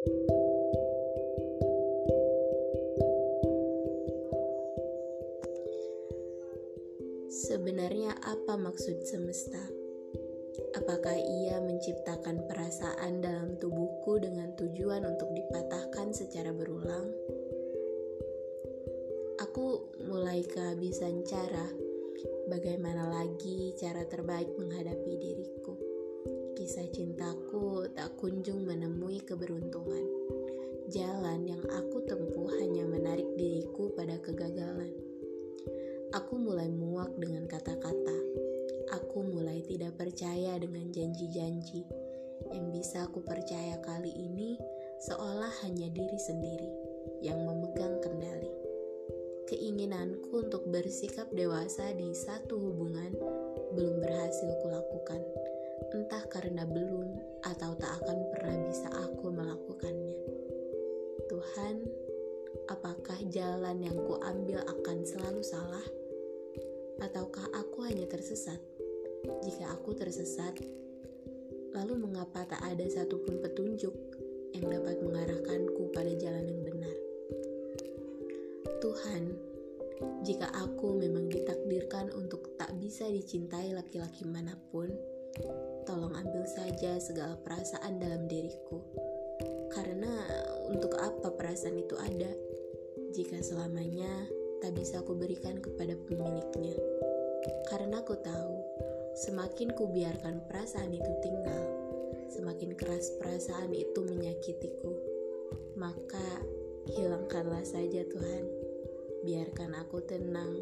Sebenarnya apa maksud semesta? Apakah ia menciptakan perasaan dalam tubuhku dengan tujuan untuk dipatahkan secara berulang? Aku mulai kehabisan cara. Bagaimana lagi cara terbaik menghadapi diriku? Kisah cintaku tak kunjung menemui keberuntungan. Jalan yang aku tempuh hanya menarik diriku pada kegagalan. Aku mulai muak dengan kata-kata. Aku mulai tidak percaya dengan janji-janji. Yang bisa aku percaya kali ini seolah hanya diri sendiri yang memegang kendali. Keinginanku untuk bersikap dewasa di satu hubungan belum berhasil kulakukan. Entah karena belum atau tak akan pernah bisa aku melakukannya. Tuhan, apakah jalan yang kuambil akan selalu salah? Ataukah aku hanya tersesat? Jika aku tersesat, lalu mengapa tak ada satupun petunjuk yang dapat mengarahkanku pada jalan yang benar? Tuhan, jika aku memang ditakdirkan untuk tak bisa dicintai laki-laki mana pun, tolong ambil saja segala perasaan dalam diriku. Karena untuk apa perasaan itu ada jika selamanya tak bisa aku berikan kepada pemiliknya. Karena aku tahu, semakin ku biarkan perasaan itu tinggal, semakin keras perasaan itu menyakitiku. Maka hilangkanlah saja Tuhan, biarkan aku tenang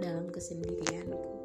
dalam kesendirianku.